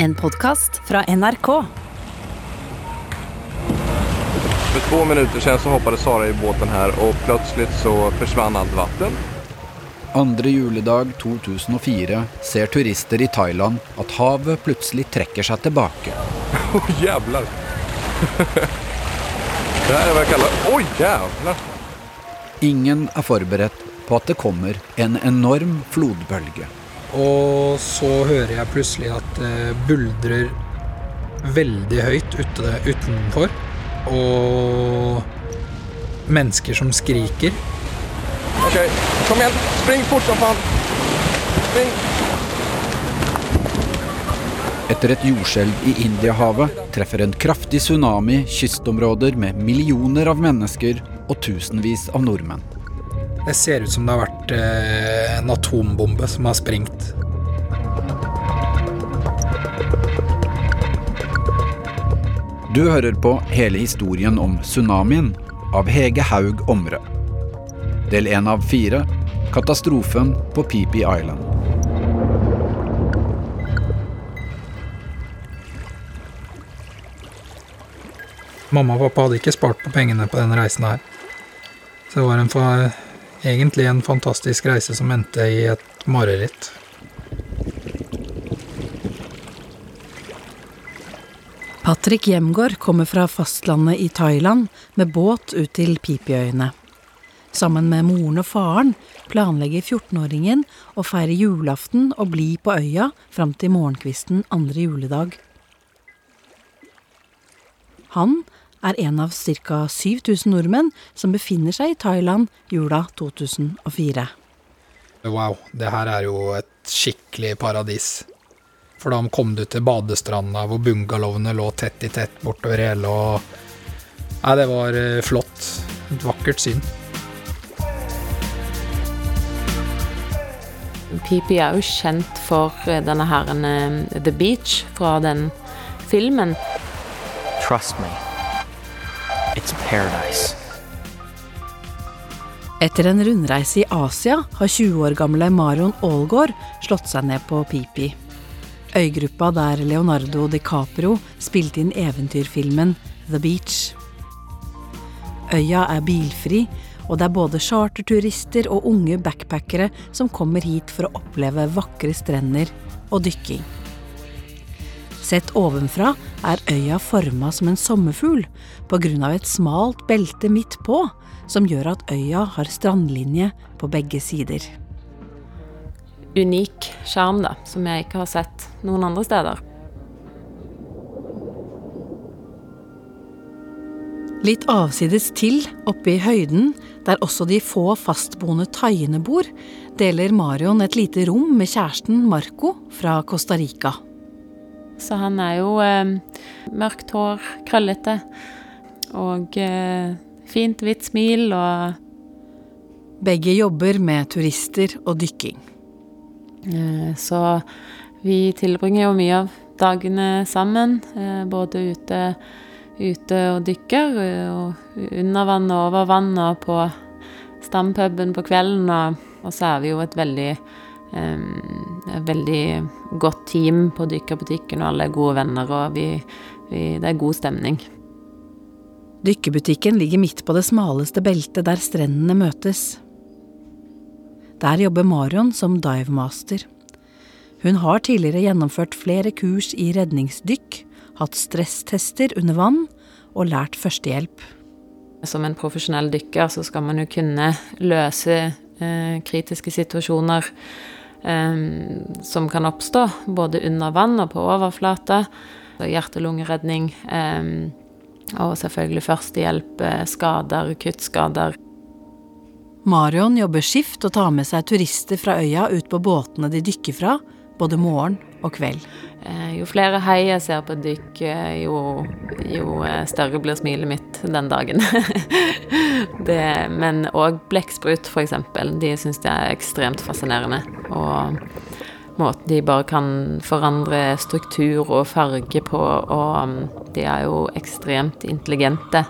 En podkast fra NRK. For to minutter siden så hoppade Sara i båten her, og plutselig så forsvant alt vatten. Andre juledag 2004 ser turister i Thailand at havet plutselig trekker seg tilbake. Åh oh, jävlar! det er hva jeg jag kallar... Oj jævlar! Ingen er forberedt på at det kommer en enorm flodbølge. Og så hører jeg plutselig at det buldrer veldig høyt ute, utenfor. Og mennesker som skriker. Ok, kom igjen. Spring fort som faen. Spring! Etter et jordskjelv i Indiahavet treffer en kraftig tsunami kystområder med millioner av mennesker og tusenvis av nordmenn. Det ser ut som det har vært eh, en atombombe som har sprengt. Du hører på hele historien om tsunamien av Hege Haug Omre. Del én av fire katastrofen på Phi Island. Mamma og pappa hadde ikke spart på pengene på denne reisen her. Så det var en egentlig en fantastisk reise som endte i et mareritt. Patrick Hjemgård kommer fra fastlandet i Thailand med båt ut til Pipiøyene. Sammen med moren og faren planlegger 14-åringen å feire julaften og bli på øya fram til morgenkvisten andre juledag. Han er en av ca. 7000 nordmenn som befinner seg i Thailand jula 2004. Wow, det her er jo et skikkelig paradis. For da kom du til badestranda hvor bungalowene lå tett i tett bortover hele og Nei, det var eh, flott. Et vakkert syn. Pipi er jo kjent for eh, denne her eh, The Beach fra den filmen. Trust me. It's paradise. Etter en rundreise i Asia har 20 år gamle Marion Aalgaard slått seg ned på Pipi. Øygruppa der Leonardo DiCaprio spilte inn eventyrfilmen The Beach. Øya er bilfri, og det er både charterturister og unge backpackere som kommer hit for å oppleve vakre strender og dykking. Sett ovenfra er øya forma som en sommerfugl på grunn av et smalt belte midt på, som gjør at øya har strandlinje på begge sider. Unik sjarm, da, som jeg ikke har sett noen andre steder. Litt avsides til, oppe i høyden, der også de få fastboende thaiene bor, deler Marion et lite rom med kjæresten Marco fra Costa Rica. Så han er jo eh, mørkt hår, krøllete, og eh, fint, hvitt smil og Begge jobber med turister og dykking. eh, Så vi tilbringer jo mye av dagene sammen, eh, både ute ute og dykker, og under vann og over vann og på stampuben på kvelden. Og, og så er vi jo et veldig, um, veldig godt team på dykkerbutikken, og alle er gode venner, og vi, vi, det er god stemning. Dykkerbutikken ligger midt på det smaleste beltet der strendene møtes. Der jobber Marion som divemaster. Hun har tidligere gjennomført flere kurs i redningsdykk, hatt stresstester under vann og lært førstehjelp. Som en profesjonell dykker så skal man jo kunne løse eh, kritiske situasjoner som kan oppstå, både under vann og på overflate. Hjerte-lungeredning. Og selvfølgelig førstehjelp, eh, skader, kuttskader. Marion jobber skift og tar med seg turister fra øya ut på båtene de dykker fra, både morgen og kveld. Eh, jo flere hei jeg ser på dykk, eh, jo, jo eh, større blir smilet mitt den dagen. det, men òg blekksprut, eksempel. De syns jeg er ekstremt fascinerende. Og måten de bare kan forandre struktur og farge på, og mm, de er jo ekstremt intelligente.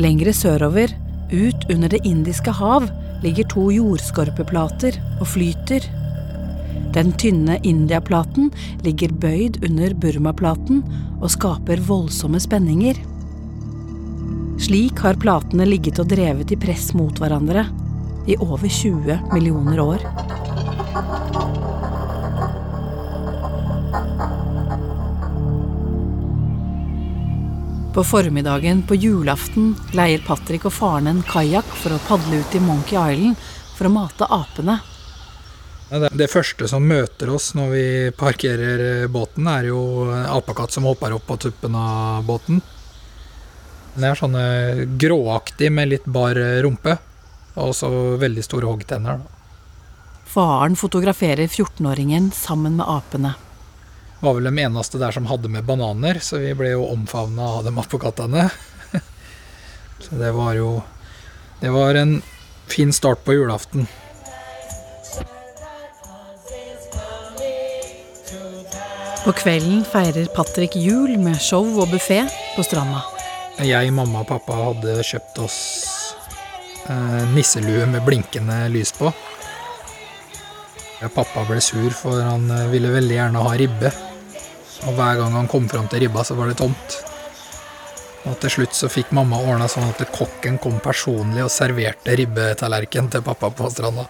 Lengre sørover, ut under Det indiske hav, ligger to jordskorpeplater og flyter. Den tynne Indiaplaten ligger bøyd under Burmaplaten og skaper voldsomme spenninger. Slik har platene ligget og drevet i press mot hverandre i over 20 millioner år. På formiddagen på julaften leier Patrick og faren en kajakk for å padle ut i Monkey Island for å mate apene. Det, første som møter oss når vi parkerer båten, er jo en apekatt som hopper opp på tuppen av båten. Den er sånn gråaktig med litt bar rumpe, og så veldig store hoggtenner. Faren fotograferer 14-åringen sammen med apene. Var vel de eneste der som hadde med bananer, så vi ble jo omfavna av de apekattene. så det var jo Det var en fin start på julaften. På kvelden feirer Patrick jul med show og buffé på stranda. Jeg, mamma og pappa hadde kjøpt oss eh, nisselue med blinkende lys på. Pappa ble sur, for han eh, ville veldig gjerne ha ribbe. Og hver gang han kom fram til ribba, så var det tomt. Og til slutt så fikk mamma ordna sånn at kokken kom personlig og serverte ribbetallerken til pappa på stranda.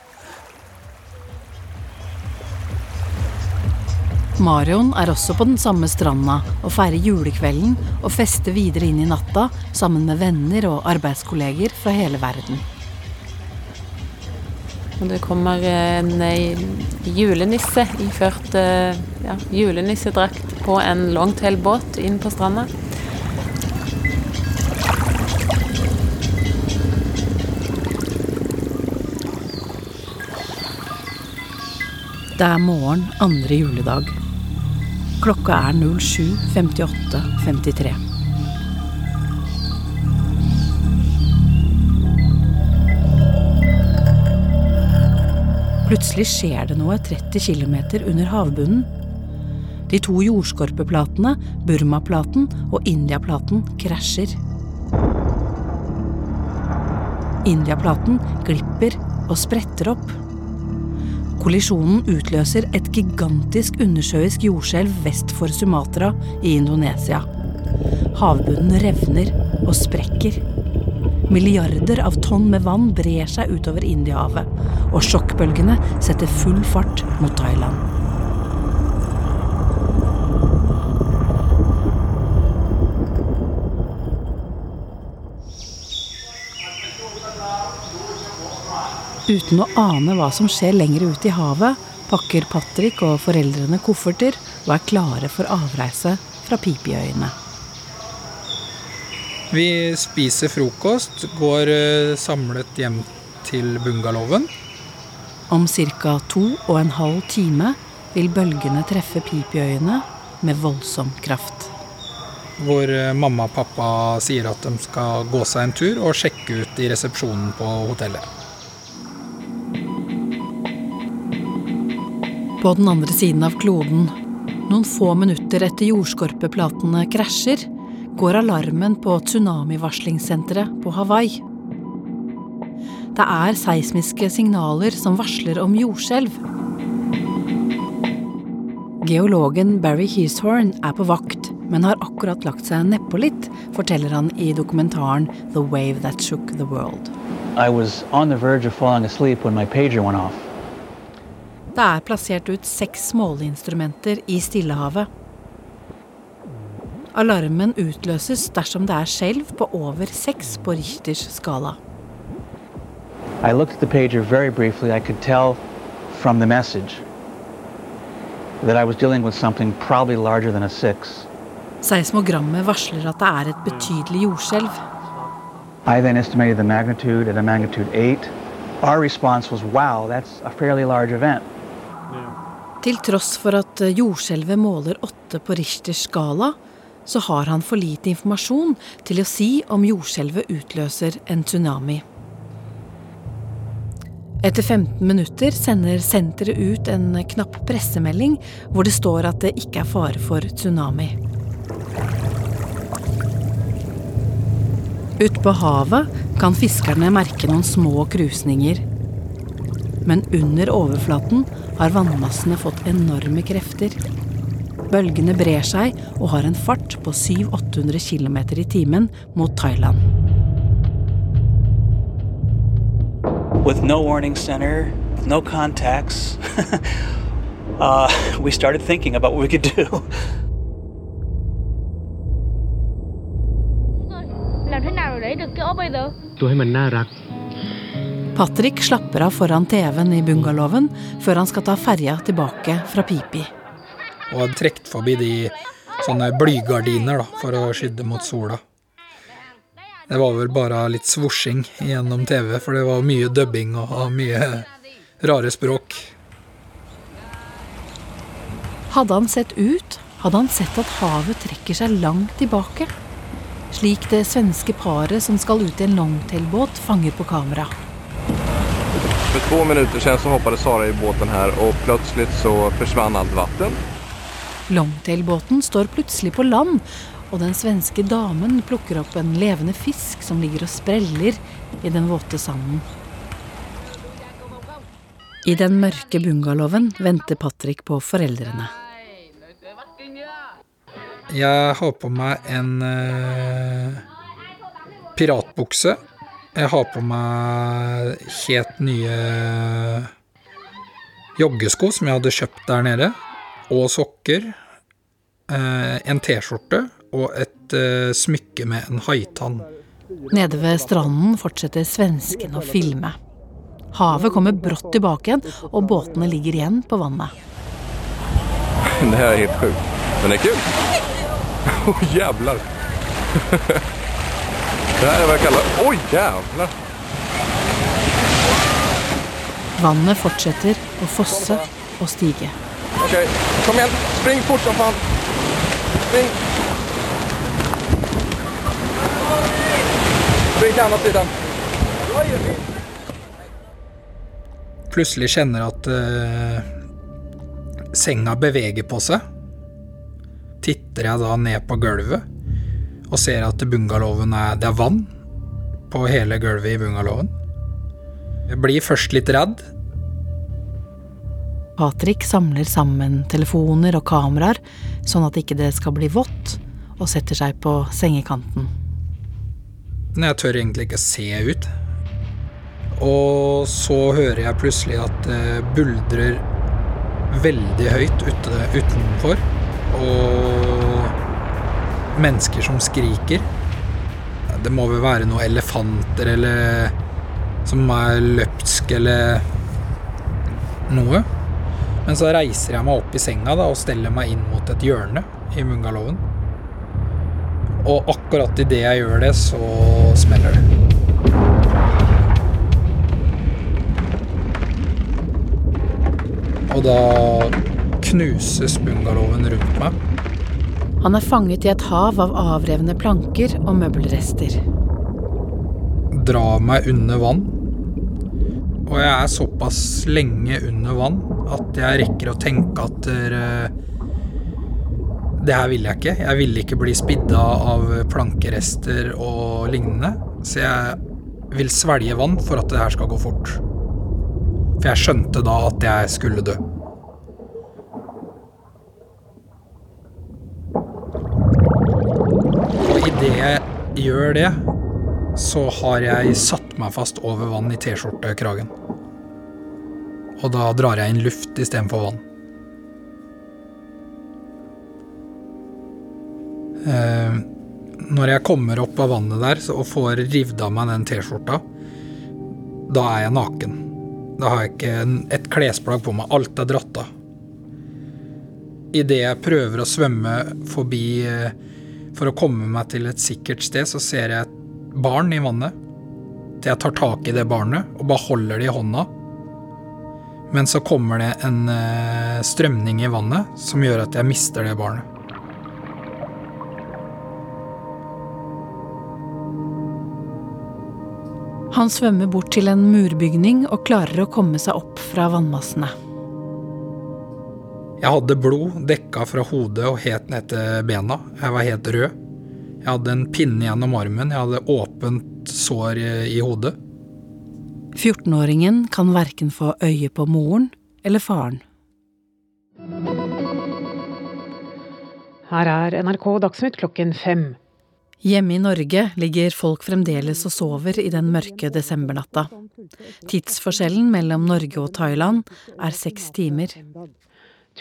Marion er også på den samme stranda og feirer julekvelden og fester videre inn i natta sammen med venner og arbeidskolleger fra hele verden. Og det kommer en eh, julenisse iført eh, ja, julenissedrakt på en longtailbåt inn på stranda. Det er morgen andre juledag. Klokka er 07.58.53. Plutselig skjer det noe 30 km under havbunnen. De to jordskorpeplatene, Burmaplaten og Indiaplaten, krasjer. Indiaplaten glipper og spretter opp. Kollisjonen utløser et gigantisk undersjøisk jordskjelv vest for Sumatra i Indonesia. Havbunnen revner og sprekker. Milliarder av tonn med vann brer seg utover Indiahavet, og sjokkbølgene setter full fart mot Thailand. Uten å ane hva som skjer lenger ute i havet, pakker Patrick og foreldrene kofferter og er klare for avreise fra Pipiøyene. Vi spiser frokost, går eh, samlet hjem til bungalowen. Om ca. to og en halv time vil bølgene treffe Pipiøyene med voldsom kraft. Hvor eh, mamma og pappa sier at de skal gå seg en tur og sjekke ut i resepsjonen på hotellet. På den andre siden av kloden, noen få minutter etter jordskorpeplatene krasjer, går alarmen på tsunamivarslingssenteret på Hawaii. Det er seismiske signaler som varsler om jordskjelv. Geologen Barry Heeshorn er på vakt, men har akkurat lagt seg nedpå litt, forteller han i dokumentaren The Wave That Shook the World. I was on the verge of falling asleep when my pager went. Det er plassert ut seks måleinstrumenter i Stillehavet. Alarmen utløses dersom det er skjelv på over seks på Richters skala. I looked at the pager very briefly. I could tell from the message that I was dealing with something probably larger than a six. Seismogrammet varsler at det er et betydelig jordskjelv. I then estimated the magnitude at a magnitude 8. Our response was, wow, that's a fairly large event. Til tross for at jordskjelvet måler åtte på Richters skala, så har han for lite informasjon til å si om jordskjelvet utløser en tsunami. Etter 15 minutter sender senteret ut en knapp pressemelding hvor det står at det ikke er fare for tsunami. Ute på havet kan fiskerne merke noen små krusninger. Men under overflaten har vannmassene fått enorme krefter. Bølgene brer seg og har en fart på 700-800 km i timen mot Thailand. With no warning center, no contacts, uh, we started thinking about what we could do. làm thế nào để lấy được cái bây giờ? Tôi mình na rạc Patrick slapper av foran TV-en i bungalowen før han skal ta ferja tilbake fra Pipi. Og har trukket forbi de sånne blygardiner da, for å skydde mot sola. Det var vel bare litt svosjing gjennom TV, for det var mye dubbing og mye rare språk. Hadde han sett ut, hadde han sett at havet trekker seg langt tilbake. Slik det svenske paret som skal ut i en longtailbåt, fanger på kamera. För två minuter sedan så hoppade Sara i båten här och plötsligt så försvann allt vatten. Longtailbåten står plutselig på land, og den svenske damen plukker opp en levende fisk som ligger og spreller i den våte sanden. I den mørke bungalowen venter Patrick på foreldrene. Jeg har på meg en eh, piratbukse. Jeg har på meg helt nye joggesko som jeg hadde kjøpt der nede, og sokker. eh, en T-skjorte og et eh, smykke med en haitann. Nede ved stranden fortsetter svensken å filme. Havet kommer brått tilbake igjen, og båtene ligger igjen på vannet. Det er är helt sjukt. Men det er kul. Åh jävlar. Det här är vad jag kallar... Oj jävlar. Vannet fortsetter å fosse og stige. Ok, kom igjen. Spring fort som faen. Spring. Spring til andra sidan. Plutselig kjenner at uh, senga beveger på seg. Titter jeg da ned på gulvet og ser at bungalowen er Det er vann på hele gulvet i bungalowen. Jeg blir først litt redd. Patrick samler sammen telefoner og kameraer, sånn at ikke det skal bli vått, og setter seg på sengekanten. Men jeg tør egentlig ikke se ut. Og så hører jeg plutselig at det buldrer veldig høyt ute, utenfor. Og mennesker som skriker. Det må vel være noen elefanter eller som er løpsk eller noe. Men så reiser jeg meg opp i senga da, og steller meg inn mot et hjørne i bungalowen. Og akkurat idet jeg gjør det, så smeller det. Og da knuses bungalowen rundt meg. Han er fanget i et hav av avrevne planker og møbelrester. Dra meg under vann. Og jeg er såpass lenge under vann at jeg rekker å tenke at det her vil jeg ikke. Jeg ville ikke bli spidda av plankerester og lignende. Så jeg vil svelge vann for at det her skal gå fort. For jeg skjønte da at jeg skulle dø. Og idet jeg gjør det, så har jeg satt meg fast over vann i T-skjortekragen. Og da drar jeg inn luft istedenfor vann. Eh, når jeg kommer opp av vannet der og får rivd av meg den T-skjorta, da er jeg naken. Da har jeg ikke et klesplagg på meg. Alt er dratt av. Idet jeg prøver å svømme forbi eh, for å komme meg til et sikkert sted, så ser jeg et barn i vannet. Jeg tar tak i det barnet og bare holder det i hånda. Men så kommer det en eh, strømning i vannet som gjør at jeg mister det barnet. Han svømmer bort til en murbygning og klarer å komme seg opp fra vannmassene. Jeg hadde blod dekka fra hodet og helt ned til bena. Jeg var helt rød. Jeg hadde en pinne gjennom armen, jeg hadde åpent sår i, hodet. 14-åringen kan verken få øye på moren eller faren. Her er NRK Dagsnytt klokken fem. Hjemme i Norge ligger folk fremdeles og sover i den mørke desembernatta. Tidsforskjellen mellom Norge og Thailand er seks timer.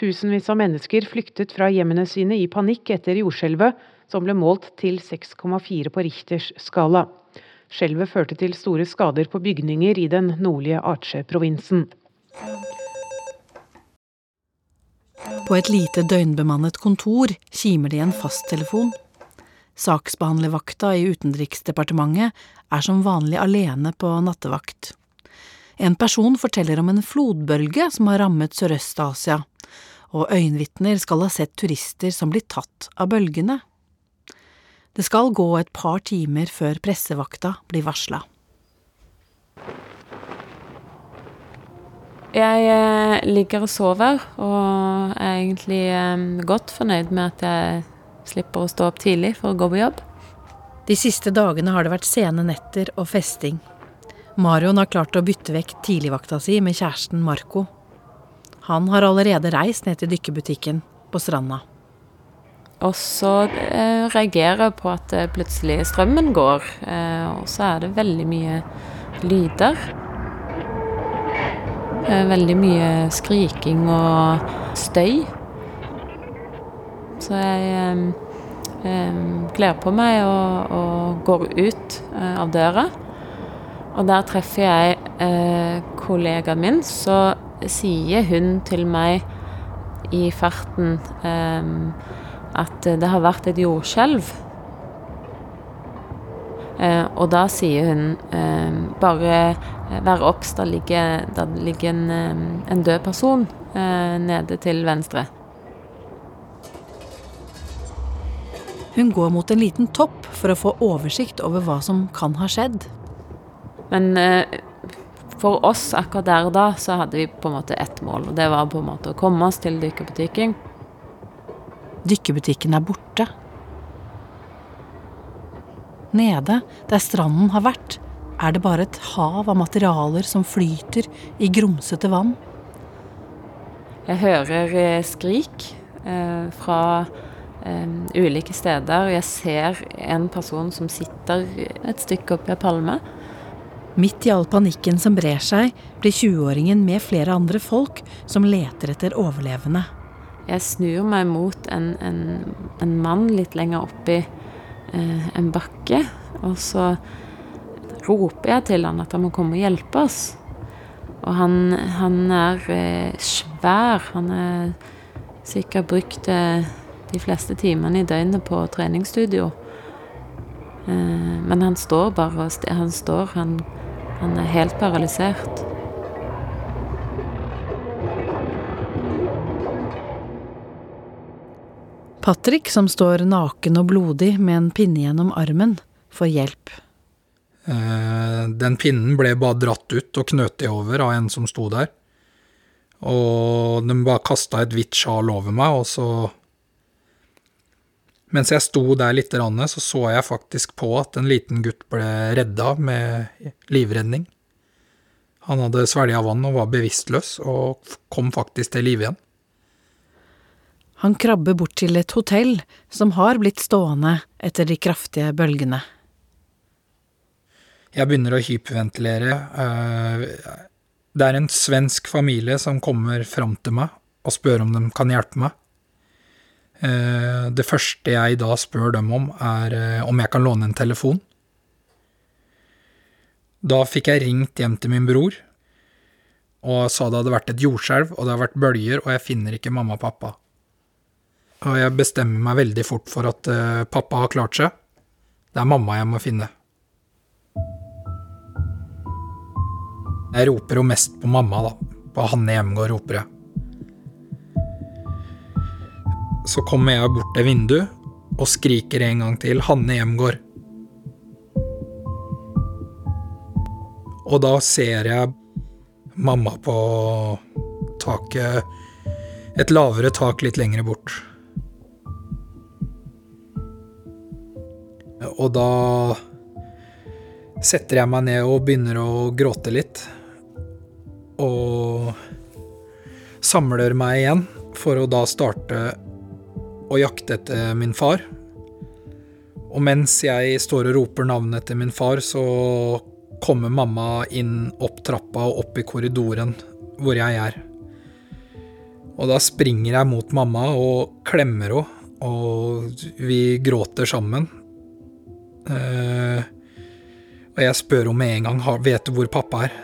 Tusenvis av mennesker flyktet fra hjemmene sine i panikk etter jordskjelvet, som ble målt til 6,4 på Richters skala. Skjelvet førte til store skader på bygninger i den nordlige Aceh-provinsen. På et lite døgnbemannet kontor kimer det i en fasttelefon. Saksbehandlervakta i Utenriksdepartementet er som vanlig alene på nattevakt. En person forteller om en flodbølge som har rammet Sørøst-Asia, og øyenvitner skal ha sett turister som blir tatt av bølgene. Det skal gå et par timer før pressevakta blir varsla. Jeg eh, ligger og sover, og er egentlig eh, godt fornøyd med at jeg slipper å stå opp tidlig for å gå på jobb. De siste dagene har det vært sene netter og festing. Marion har klart å bytte vekk tidligvakta si med kjæresten Marco. Han har allerede reist ned til dykkerbutikken på stranda. Og så eh, reagerer jeg på at eh, plutselig strømmen går, eh, og så er det veldig mye lyder. Veldig mye skriking og støy. Så jeg kler på meg og, og går ut av døra. Og der treffer jeg kollegaen min, så sier hun til meg i farten at det har vært et jordskjelv. Eh, og da sier hun eh, bare vær obs, da ligger, da ligger en, en, død person eh, nede til venstre. Hun går mot en liten topp for å få oversikt over hva som kan ha skjedd. Men eh, for oss akkurat der og da, så hadde vi på en måte ett mål. Og det var på en måte å komme oss til dykkerbutikken. Dykkerbutikken er borte. Nede, der stranden har vært, er det bare et hav av materialer som flyter i grumsete vann. Jeg hører eh, skrik eh, fra eh, ulike steder. Jeg ser en person som sitter et stykke oppi ei palme. Midt i all panikken som brer seg, blir 20-åringen med flere andre folk som leter etter overlevende. Jeg snur meg mot en, en, en mann litt lenger oppi eh, en bakke. Og så roper jeg til han at han må komme og hjelpe oss. Og han, han er eh, svær. Han er sikkert brukt eh, de fleste timene i døgnet på treningsstudio. Eh, men han står bare og Han står, han, han er helt paralysert. Patrick, som står naken og blodig med en pinne gjennom armen, får hjelp. Eh, den pinnen ble bare dratt ut og knøtet over av en som sto der. Og de bare kasta et hvitt sjal over meg, og så Mens jeg sto der litt, så så jeg faktisk på at en liten gutt ble redda med livredning. Han hadde svelga vann og var bevisstløs, og kom faktisk til live igjen. Han krabber bort til et hotell som har blitt stående etter de kraftige bølgene. Jeg begynner å hyperventilere. Eh, det er en svensk familie som kommer fram til meg og spør om de kan hjelpe meg. Eh, det første jeg da spør dem om, er eh, om jeg kan låne en telefon. Da fikk jeg ringt hjem til min bror og sa det hadde vært et jordskjelv, og det har vært bølger, og jeg finner ikke mamma og pappa. Og jeg bestemmer meg veldig fort for at uh, pappa har klart seg. Det er mamma jeg må finne. Jeg roper jo mest på mamma, da. På Hanne Hjemgård roper jeg. Så kommer jeg bort til vinduet og skriker en gang til 'Hanne Hjemgård'. Og da ser jeg mamma på taket Et lavere tak litt lengre bort. og da setter jeg meg ned og begynner å gråte litt. Og samler meg igjen for å da starte å jakte etter min far. Og mens jeg står og roper navnet etter min far, så kommer mamma inn opp trappa og opp i korridoren hvor jeg er. Og da springer jeg mot mamma og klemmer henne, og vi gråter sammen. Uh, og jeg spør henne med en gang vet du hvor pappa er.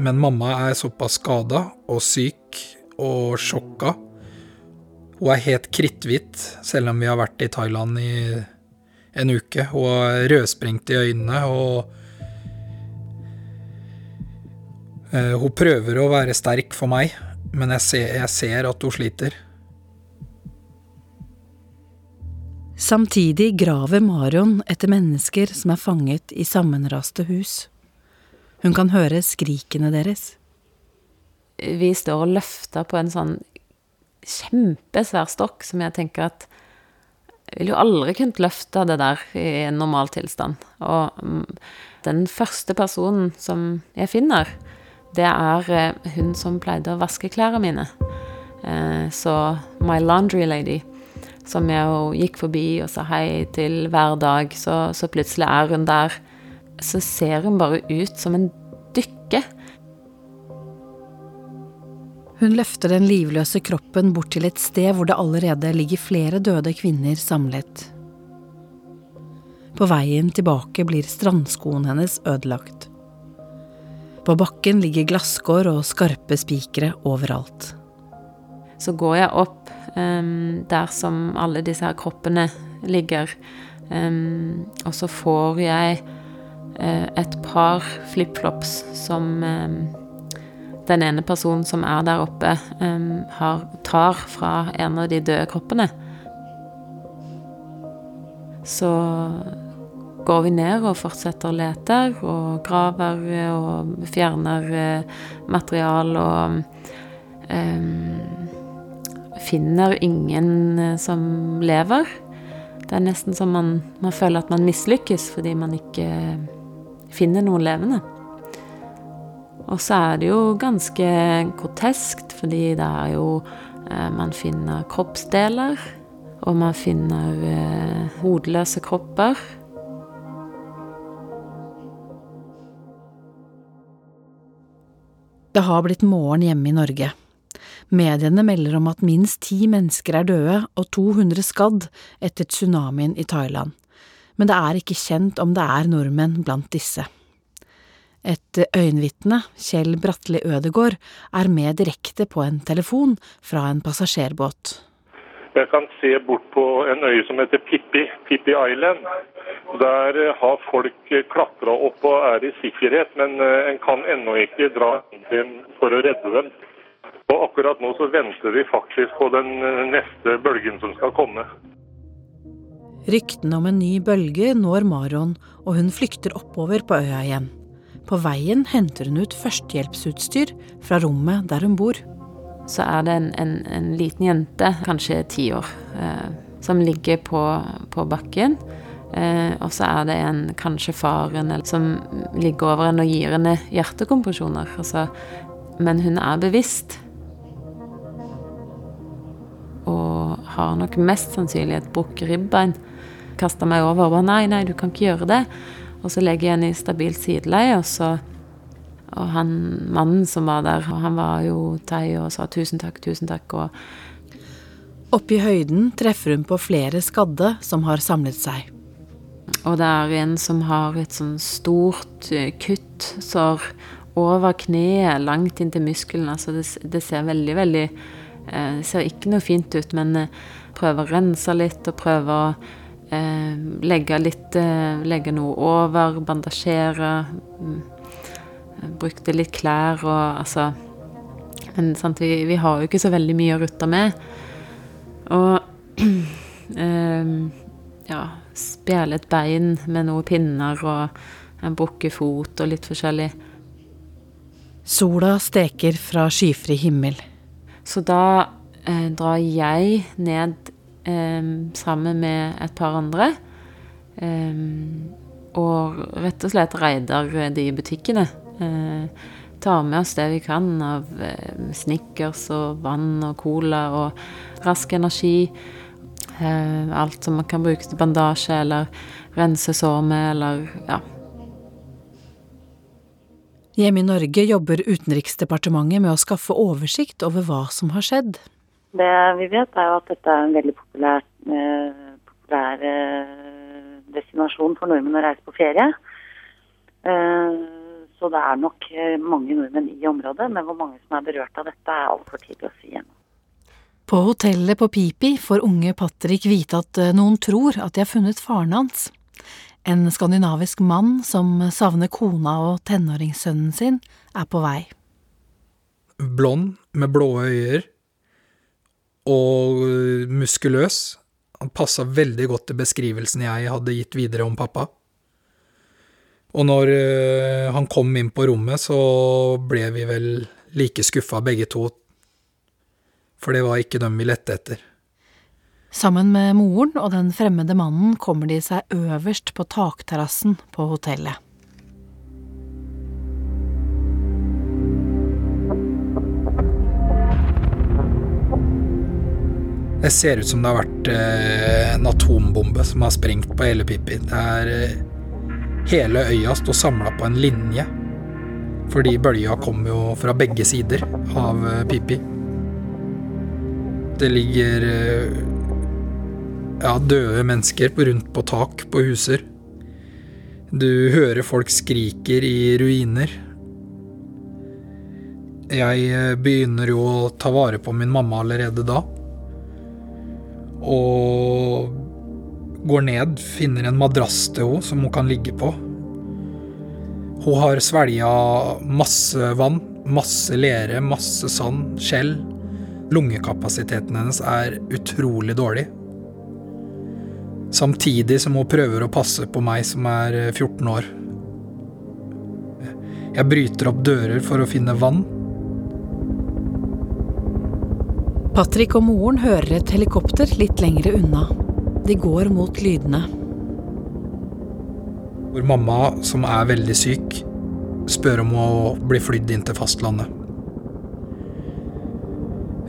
Men mamma er såpass skada og syk og sjokka. Hun er helt kritthvit, selv om vi har vært i Thailand i en uke. Hun er rødsprengt i øynene og uh, Hun prøver å være sterk for meg, men jeg ser, jeg ser at hun sliter. Samtidig graver Marion etter mennesker som er fanget i sammenraste hus. Hun kan høre skrikene deres. Vi står og løfter på en sånn kjempesvær stokk som jeg tenker at jeg ville jo aldri kunnet løfte det der i en normal tilstand. Og mm, den første personen som jeg finner, det er eh, hun som pleide å vaske klærne mine. Eh, så My Laundry Lady, som jeg jo gikk forbi og sa hei til hver dag, så, så plutselig er hun der. Så ser hun bare ut som en Hun løfter den livløse kroppen bort til et sted hvor det allerede ligger flere døde kvinner samlet. På veien tilbake blir strandskoen hennes ødelagt. På bakken ligger glasskår og skarpe spikere overalt. Så går jeg opp um, der som alle disse her kroppene ligger, um, og så får jeg uh, et par flipflops som um, den ene personen som er der oppe, um, har, tar fra en av de døde kroppene. Så går vi ned og fortsetter å lete og graver og fjerner uh, material og um, finner ingen uh, som lever. Det er nesten som man, man føler at man mislykkes fordi man ikke finner noen levende. Og så er det jo ganske groteskt, fordi det er jo eh, Man finner kroppsdeler, og man finner eh, hodeløse kropper. Det har blitt morgen hjemme i Norge. Mediene melder om at minst ti mennesker er døde og 200 skadd etter tsunamien i Thailand, men det er ikke kjent om det er nordmenn blant disse. Et øyenvitne, Kjell Bratli Ødegård, er med direkte på en telefon fra en passasjerbåt. Jeg kan se bort på en øy som heter Pippi, Pippi Island. Der eh, har folk klatra opp og er i sikkerhet, men eh, en kan ennå ikke dra inn for å redde dem. Og akkurat nå så venter vi faktisk på den eh, neste bølgen som skal komme. Ryktene om en ny bølge når Maron, og hun flykter oppover på øya igjen. På veien henter hun ut førstehjelpsutstyr fra rommet der hun bor. Så er det en, en, en liten jente, kanskje ti år, eh, som ligger på, på bakken. Eh, og så er det en, kanskje faren, som ligger over henne og gir henne hjertekompresjoner. Altså, men hun er bevisst. Og har nok mest sannsynlig et brukket ribbein. Kasta meg over og bare nei, nei, du kan ikke gjøre det. Og så legger jeg henne i stabilt sideleie, og så Og han mannen som var der, han var jo tei og sa tusen takk, tusen takk, og Oppe i høyden treffer hun på flere skadde som har samlet seg. Og det er en som har et sånn stort eh, kutt, sår over kneet, langt inntil muskelen. Altså det, det, ser veldig, veldig eh, Det ser ikke noe fint ut, men eh, prøver å rense litt og prøver å Eh, legge litt eh, Legge noe over, bandasjere. Mm, brukte litt klær og altså Men sant, vi, vi, har jo ikke så veldig mye å rutte med. Og eh, ja Spjæle et bein med noen pinner og en brukket fot og litt forskjellig. Sola steker fra skyfri himmel. Så da eh, drar jeg ned eh, sammen med et par andre og rett og slett raider de butikkene. Uh, tar med oss det vi kan av uh, Snickers og vann og cola og rask energi. Alt som man kan bruke til bandasje eller rense sår med, eller ja. Hjemme i Norge jobber Utenriksdepartementet med å skaffe oversikt over hva som har skjedd. Det vi vet, er jo at dette er en veldig populær, eh, populær eh, destinasjon for nordmenn å reise på ferie. Eh, så det er nok eh, mange nordmenn i området, men hvor mange som er berørt av dette, er altfor tidlig å si ennå. På hotellet på Pipi får unge Patrick vite at eh, noen tror at de har funnet faren hans. En skandinavisk mann som savner kona og tenåringssønnen sin, er på vei. Blond med blå øyer og muskuløs. Han passa veldig godt til beskrivelsen jeg hadde gitt videre om pappa. Og når uh, han kom inn på rommet, så ble vi vel like skuffa begge to. For det var ikke dem vi lette etter. Sammen med moren og den fremmede mannen kommer de seg øverst på takterrassen på hotellet. Det ser ut som det har vært eh, en atombombe som har sprengt på hele Pippi. Det er eh, Hele øya står samla på en linje. Fordi bølga kom jo fra begge sider av eh, Pippi. Det ligger eh, ja, døde mennesker rundt på tak på huser. Du hører folk skriker i ruiner. Jeg begynner jo å ta vare på min mamma allerede da. Og går ned, finner en madrass til henne som hun kan ligge på. Hun har svelga masse vann, masse lere, masse sand, skjell. Lungekapasiteten hennes er utrolig dårlig. Samtidig som hun prøver å passe på meg som er 14 år. Jeg bryter opp dører for å finne vann. Patrick og moren hører et helikopter litt lengre unna. De går mot lydene. Hvor mamma, som er veldig syk, spør om å bli flydd inn til fastlandet.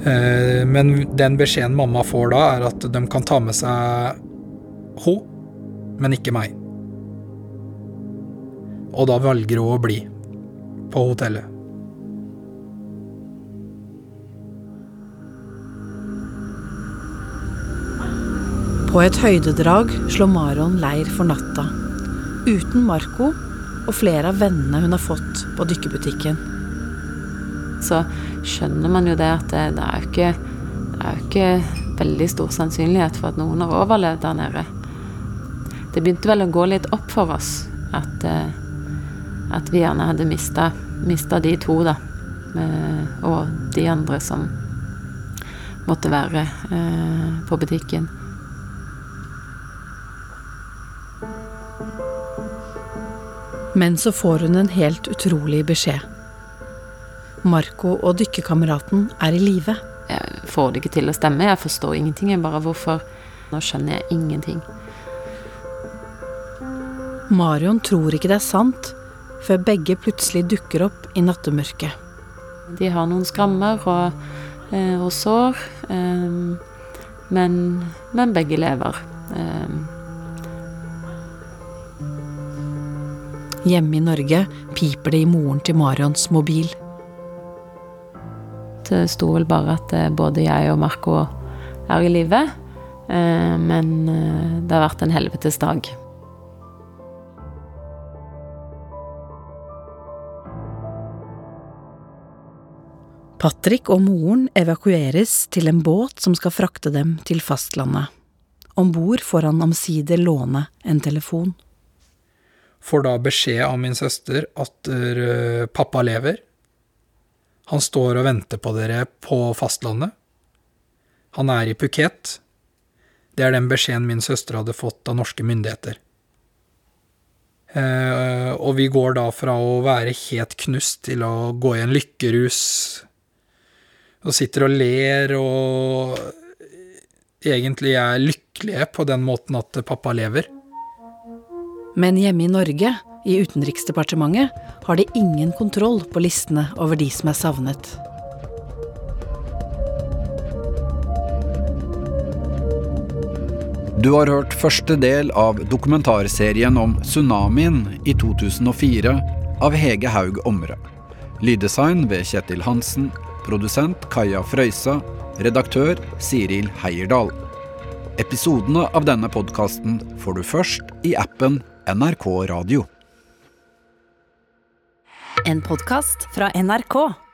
Eh, men den beskjeden mamma får da, er at de kan ta med seg hun, men ikke meg. Og da velger hun å bli på hotellet. På et høydedrag slår Maron leir for natta. Uten Marco og flere av vennene hun har fått på dykkebutikken. Så skjønner man jo det at det, det er jo ikke, det er jo ikke veldig stor sannsynlighet for at noen har overlevd der nede. Det begynte vel å gå litt opp for oss at, eh, at vi gjerne hadde mista, mista de to, da. Og de andre som måtte være eh, på butikken. Men så får hun en helt utrolig beskjed. Marco og dykkerkameraten er i live. Jeg får det ikke til å stemme. Jeg forstår ingenting. Jeg bare hvorfor Nå skjønner jeg ingenting. Marion tror ikke det er sant, før begge plutselig dukker opp i nattemørket. De har noen skrammer og, eh, og sår, eh, men, men, begge lever. Hjemme i Norge piper det i moren til Marions mobil. Det sto vel bare at eh, både jeg og Marco er i live, eh, men eh, det har vært en helvetes dag. Patrick og moren evakueres til en båt som skal frakte dem til fastlandet. Om bord får han omsider låne en telefon får da beskjed av min søster at uh, pappa lever. Han står og venter på dere på fastlandet. Han er i Phuket. Det er den beskjeden min søster hadde fått av norske myndigheter. Uh, og vi går da fra å være helt knust til å gå i en lykkerus. Og sitter og ler og egentlig er lykkelige på den måten at pappa lever. Men hjemme i Norge, i Utenriksdepartementet, har de ingen kontroll på listene over de som er savnet. Du har hørt første del av dokumentarserien om tsunamien i 2004 av Hege Haug Omre. Lyddesign ved Kjetil Hansen, produsent Kaja Frøysa, redaktør Siril Heierdal. Episodene av denne podkasten får du først i appen NRK Radio. En podkast fra NRK.